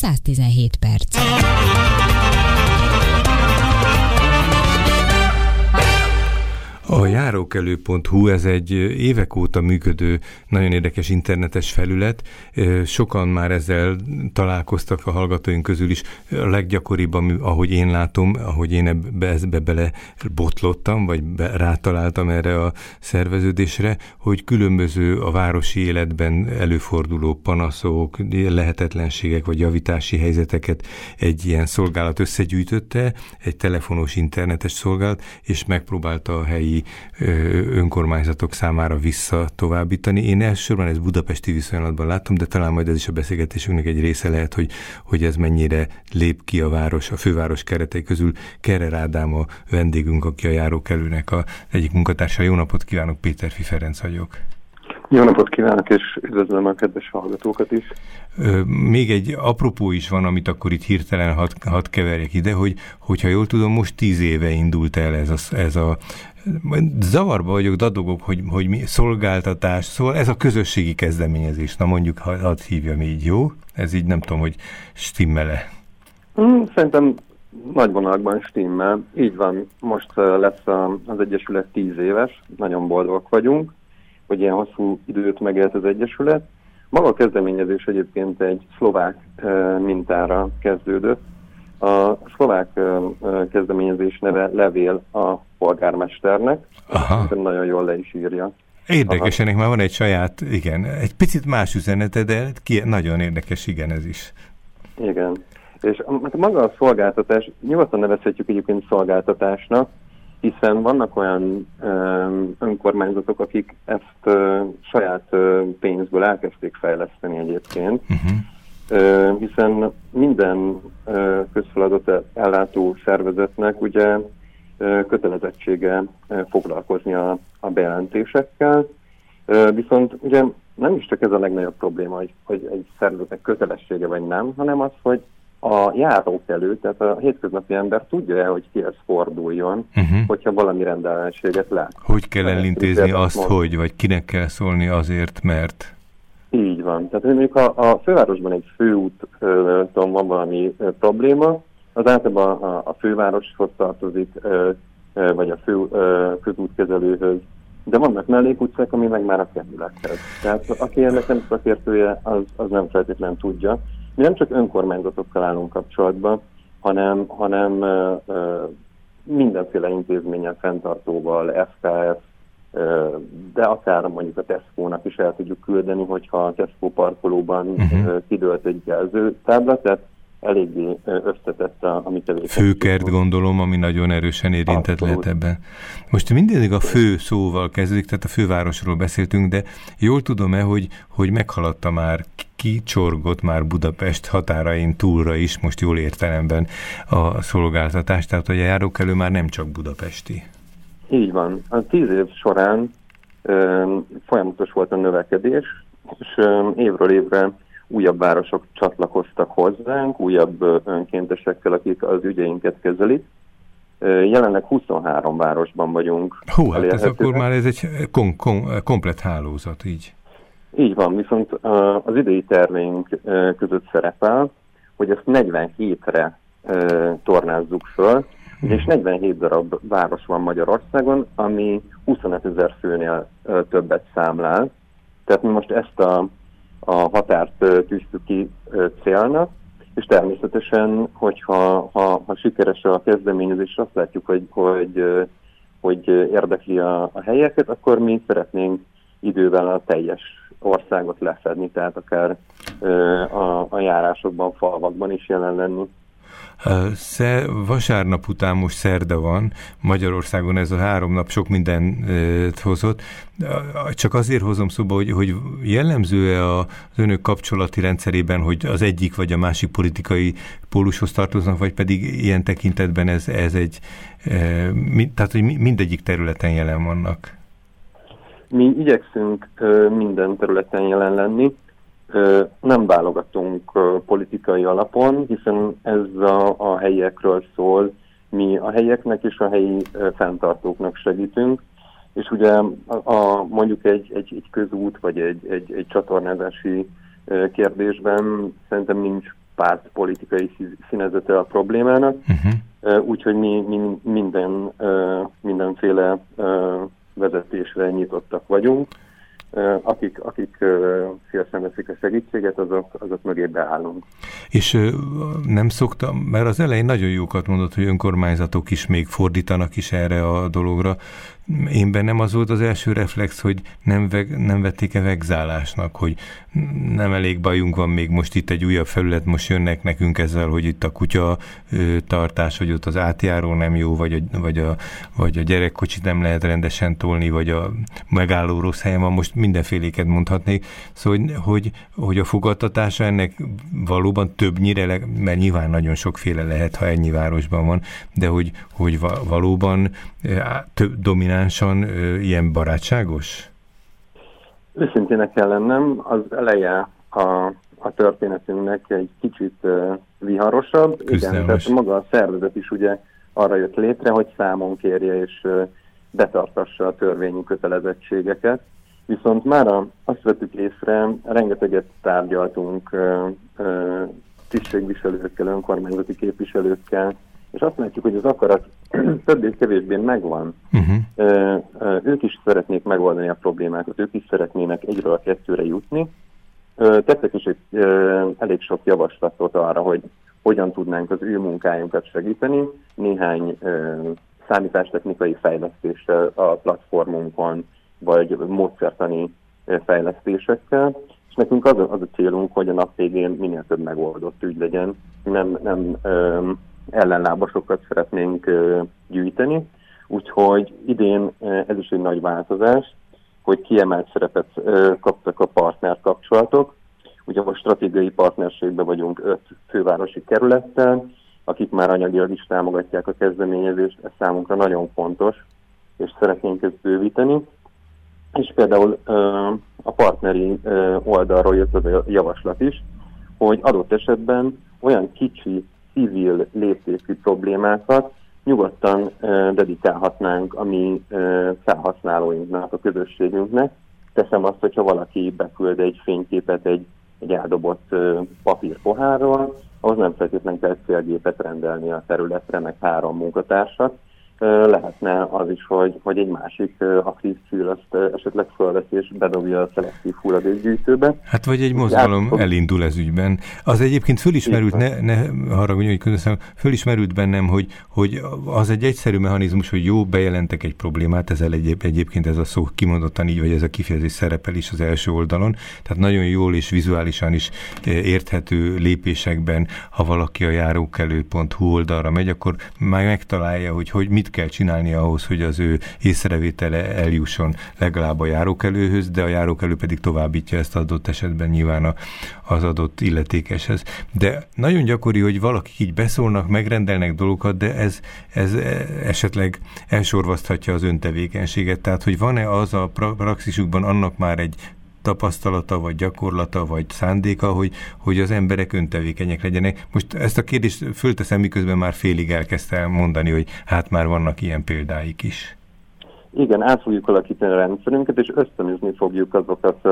117 perc. A járókelő.hu ez egy évek óta működő, nagyon érdekes internetes felület. Sokan már ezzel találkoztak a hallgatóink közül is. A leggyakoribb, ahogy én látom, ahogy én ebbe, ebbe bele botlottam, vagy be, rátaláltam erre a szerveződésre, hogy különböző a városi életben előforduló panaszok, lehetetlenségek vagy javítási helyzeteket egy ilyen szolgálat összegyűjtötte, egy telefonos internetes szolgálat, és megpróbálta a helyi önkormányzatok számára vissza továbbítani. Én elsősorban ez budapesti viszonylatban látom, de talán majd ez is a beszélgetésünknek egy része lehet, hogy, hogy ez mennyire lép ki a város, a főváros keretei közül. Kerer Ádám a vendégünk, aki a járókelőnek a egyik munkatársa. Jó napot kívánok, Péter Ferenc vagyok. Jó napot kívánok, és üdvözlöm a kedves hallgatókat is. Még egy apropó is van, amit akkor itt hirtelen hadd had keverjek ide, hogy hogyha jól tudom, most tíz éve indult el ez a, ez a zavarba vagyok, dadogok, hogy, hogy mi szolgáltatás, szóval ez a közösségi kezdeményezés, na mondjuk, ha hadd hívjam így, jó? Ez így nem tudom, hogy stimmele. Hmm, szerintem nagy vonalakban stimmel. Így van, most lesz az Egyesület tíz éves, nagyon boldogok vagyunk, hogy ilyen hosszú időt megélt az Egyesület. Maga a kezdeményezés egyébként egy szlovák mintára kezdődött, a szlovák kezdeményezés neve levél a polgármesternek. Aha. Nagyon jól le is írja. Érdekes, ennek már van egy saját, igen, egy picit más üzenete, de ki, nagyon érdekes, igen, ez is. Igen. És maga a szolgáltatás, nyugodtan nevezhetjük egyébként szolgáltatásnak, hiszen vannak olyan ö, önkormányzatok, akik ezt ö, saját ö, pénzből elkezdték fejleszteni egyébként, uh-huh hiszen minden közfeladat ellátó szervezetnek ugye kötelezettsége foglalkozni a, a bejelentésekkel, viszont ugye nem is csak ez a legnagyobb probléma, hogy, hogy egy szervezetnek kötelessége vagy nem, hanem az, hogy a járókelő, tehát a hétköznapi ember tudja-e, hogy kihez forduljon, uh-huh. hogyha valami rendellenséget lát. Hogy kell elintézni azt, mond. hogy, vagy kinek kell szólni azért, mert... Így van. Tehát mondjuk a, a fővárosban egy főúton van valami probléma, az általában a, a fővároshoz tartozik, vagy a fő, közútkezelőhöz, de vannak mellékutcák, ami meg már a kerülethez. Tehát aki ennek nem szakértője, az, az nem feltétlenül tudja. Mi nem csak önkormányzatokkal állunk kapcsolatban, hanem, hanem ö, ö, mindenféle intézményen, fenntartóval, FKF, de akár mondjuk a Tesco-nak is el tudjuk küldeni, hogyha a Tesco parkolóban uh-huh. kidőlt egy jelzőtábla, tehát eléggé összetett a, a mi Főkert gondolom, ami nagyon erősen érintett Abszolút. lehet ebben. Most mindig a fő szóval kezdődik, tehát a fővárosról beszéltünk, de jól tudom-e, hogy, hogy meghaladta már, kicsorgott már Budapest határain túlra is, most jól értelemben a szolgáltatás, tehát hogy a járókelő már nem csak budapesti. Így van. A tíz év során ö, folyamatos volt a növekedés, és ö, évről évre újabb városok csatlakoztak hozzánk, újabb önkéntesekkel, akik az ügyeinket kezelik. Jelenleg 23 városban vagyunk. Hú, hát ez akkor már ez egy kom kom komplet hálózat, így. Így van, viszont az idei terveink között szerepel, hogy ezt 47-re tornázzuk föl, és 47 darab város van Magyarországon, ami 25 ezer főnél többet számlál. Tehát mi most ezt a, a határt tűztük ki célnak, és természetesen, hogyha ha, ha sikeres a kezdeményezés, azt látjuk, hogy, hogy, hogy érdekli a, a helyeket, akkor mi szeretnénk idővel a teljes országot lefedni, tehát akár a, a járásokban, falvakban is jelen lenni. Szer, vasárnap után most szerda van, Magyarországon ez a három nap sok mindent hozott. Csak azért hozom szóba, hogy, hogy jellemző-e az önök kapcsolati rendszerében, hogy az egyik vagy a másik politikai pólushoz tartoznak, vagy pedig ilyen tekintetben ez, ez egy, tehát hogy mindegyik területen jelen vannak? Mi igyekszünk minden területen jelen lenni nem válogatunk politikai alapon, hiszen ez a, a helyiekről szól, mi a helyeknek és a helyi fenntartóknak segítünk, és ugye a, a, mondjuk egy, egy, egy közút vagy egy, egy, egy csatornázási kérdésben szerintem nincs párt politikai színezete a problémának, uh-huh. úgyhogy mi, mi minden, mindenféle vezetésre nyitottak vagyunk. Akik, akik szívesen veszik a segítséget, azok, azok mögé beállunk. És nem szoktam, mert az elején nagyon jókat mondott, hogy önkormányzatok is még fordítanak is erre a dologra én bennem az volt az első reflex, hogy nem, veg, nem vették-e vegzálásnak, hogy nem elég bajunk van még most itt egy újabb felület, most jönnek nekünk ezzel, hogy itt a kutya tartás, hogy ott az átjáró nem jó, vagy a, vagy a, vagy a gyerekkocsit nem lehet rendesen tolni, vagy a megálló rossz helyen van, most mindenféléket mondhatnék. Szóval, hogy, hogy, hogy a fogadtatása ennek valóban többnyire, mert nyilván nagyon sokféle lehet, ha ennyi városban van, de hogy, hogy valóban több dominál dominánsan ilyen barátságos? Őszintének kell lennem, az eleje a, a történetünknek egy kicsit viharosabb. Igen, tehát maga a szervezet is ugye arra jött létre, hogy számon kérje és betartassa a törvényi kötelezettségeket. Viszont már azt vettük észre, rengeteget tárgyaltunk tisztségviselőkkel, önkormányzati képviselőkkel, és azt látjuk, hogy az akarat többé-kevésbé megvan. Uh-huh. Ők is szeretnék megoldani a problémákat, ők is szeretnének egyről a kettőre jutni. Tettek is egy elég sok javaslatot arra, hogy hogyan tudnánk az ő munkájukat segíteni. Néhány számítástechnikai fejlesztéssel a platformunkon, vagy módszertani fejlesztésekkel, és nekünk az a, az a célunk, hogy a nap végén minél több megoldott ügy legyen, nem, nem ellenlábasokat szeretnénk gyűjteni, úgyhogy idén ez is egy nagy változás, hogy kiemelt szerepet kaptak a partner kapcsolatok. Ugye most stratégiai partnerségben vagyunk öt fővárosi kerülettel, akik már anyagilag is támogatják a kezdeményezést, ez számunkra nagyon fontos, és szeretnénk ezt bővíteni. És például a partneri oldalról jött az a javaslat is, hogy adott esetben olyan kicsi civil léptékű problémákat nyugodtan dedikálhatnánk a mi felhasználóinknak, a közösségünknek. Teszem azt, hogyha valaki beküld egy fényképet egy, egy eldobott papírpohárról, ahhoz nem feltétlenül kell célgépet rendelni a területre, meg három munkatársat, lehetne az is, hogy, hogy egy másik aktív szűr azt esetleg fölveszi és bedobja a szelektív hulladékgyűjtőbe. Hát vagy egy mozgalom hát, elindul ez ügyben. Az egyébként fölismerült, ne, ne haragudj, hogy közösszem, fölismerült bennem, hogy, hogy az egy egyszerű mechanizmus, hogy jó, bejelentek egy problémát, ezzel egyéb, egyébként ez a szó kimondottan így, vagy ez a kifejezés szerepel is az első oldalon, tehát nagyon jól és vizuálisan is érthető lépésekben, ha valaki a járókelő.hu oldalra megy, akkor már megtalálja, hogy, hogy mit mit kell csinálni ahhoz, hogy az ő észrevétele eljusson legalább a járókelőhöz, de a járókelő pedig továbbítja ezt adott esetben nyilván az adott illetékeshez. De nagyon gyakori, hogy valakik így beszólnak, megrendelnek dolgokat, de ez, ez esetleg elsorvaszthatja az öntevékenységet. Tehát, hogy van-e az a praxisukban annak már egy tapasztalata, vagy gyakorlata, vagy szándéka, hogy, hogy az emberek öntevékenyek legyenek. Most ezt a kérdést fölteszem, miközben már félig elkezdte mondani, hogy hát már vannak ilyen példáik is. Igen, át fogjuk alakítani a rendszerünket, és ösztönözni fogjuk azokat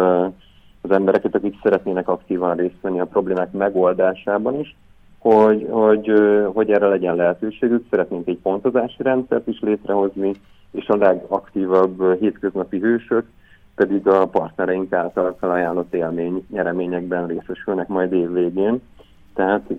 az embereket, akik szeretnének aktívan részt venni a problémák megoldásában is, hogy, hogy, hogy erre legyen lehetőségük. Szeretnénk egy pontozási rendszert is létrehozni, és a legaktívabb hétköznapi hősök, pedig a partnereink által felajánlott élmény nyereményekben részesülnek majd év végén. Tehát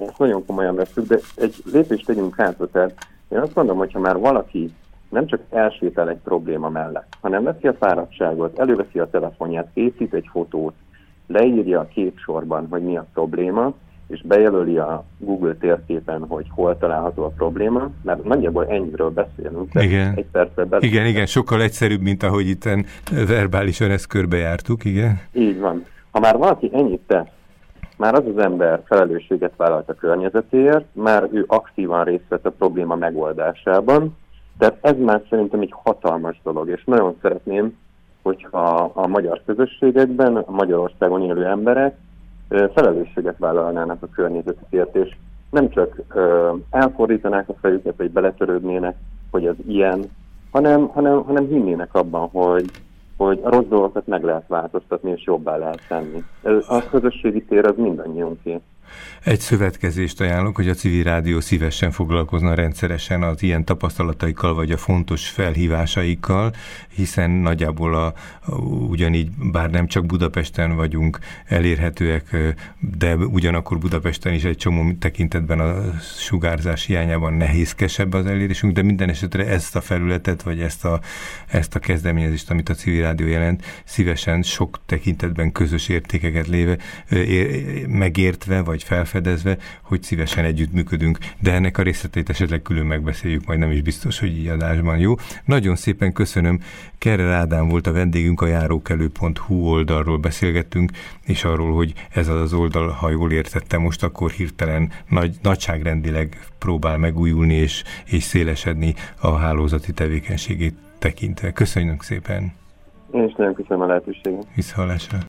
ezt nagyon komolyan veszük, de egy lépést tegyünk hátra. Tehát én azt mondom, hogyha már valaki nem csak elsétel egy probléma mellett, hanem veszi a fáradtságot, előveszi a telefonját, készít egy fotót, leírja a képsorban, hogy mi a probléma, és bejelöli a Google térképen, hogy hol található a probléma, mert nagyjából ennyiről beszélünk. Igen. Egy percben igen, igen, sokkal egyszerűbb, mint ahogy itt verbálisan ezt körbejártuk, igen. Így van. Ha már valaki ennyit tesz, már az az ember felelősséget vállalt a környezetéért, már ő aktívan részt vett a probléma megoldásában, tehát ez már szerintem egy hatalmas dolog, és nagyon szeretném, hogyha a magyar közösségekben, a Magyarországon élő emberek felelősséget vállalnának a környezetükért, és nem csak elfordítanák a fejüket, vagy beletörődnének, hogy az ilyen, hanem, hanem, hanem hinnének abban, hogy, hogy a rossz dolgokat meg lehet változtatni, és jobbá lehet tenni. A közösségi tér az mindannyiunké. Egy szövetkezést ajánlok, hogy a civil rádió szívesen foglalkozna rendszeresen az ilyen tapasztalataikkal, vagy a fontos felhívásaikkal, hiszen nagyjából a, ugyanígy, bár nem csak Budapesten vagyunk elérhetőek, de ugyanakkor Budapesten is egy csomó tekintetben a sugárzás hiányában nehézkesebb az elérésünk, de minden esetre ezt a felületet, vagy ezt a, ezt a kezdeményezést, amit a civil rádió jelent, szívesen sok tekintetben közös értékeket léve, ér, megértve, vagy felfedezve, hogy szívesen együttműködünk, de ennek a részletét esetleg külön megbeszéljük, majd nem is biztos, hogy így adásban jó. Nagyon szépen köszönöm. Kerre Ádám volt a vendégünk, a járókelő.hu oldalról beszélgettünk, és arról, hogy ez az oldal, ha jól értettem, most akkor hirtelen nagy, nagyságrendileg próbál megújulni és, és szélesedni a hálózati tevékenységét tekintve. Köszönjük szépen! Én is nagyon köszönöm a lehetőséget. Visszahallásra!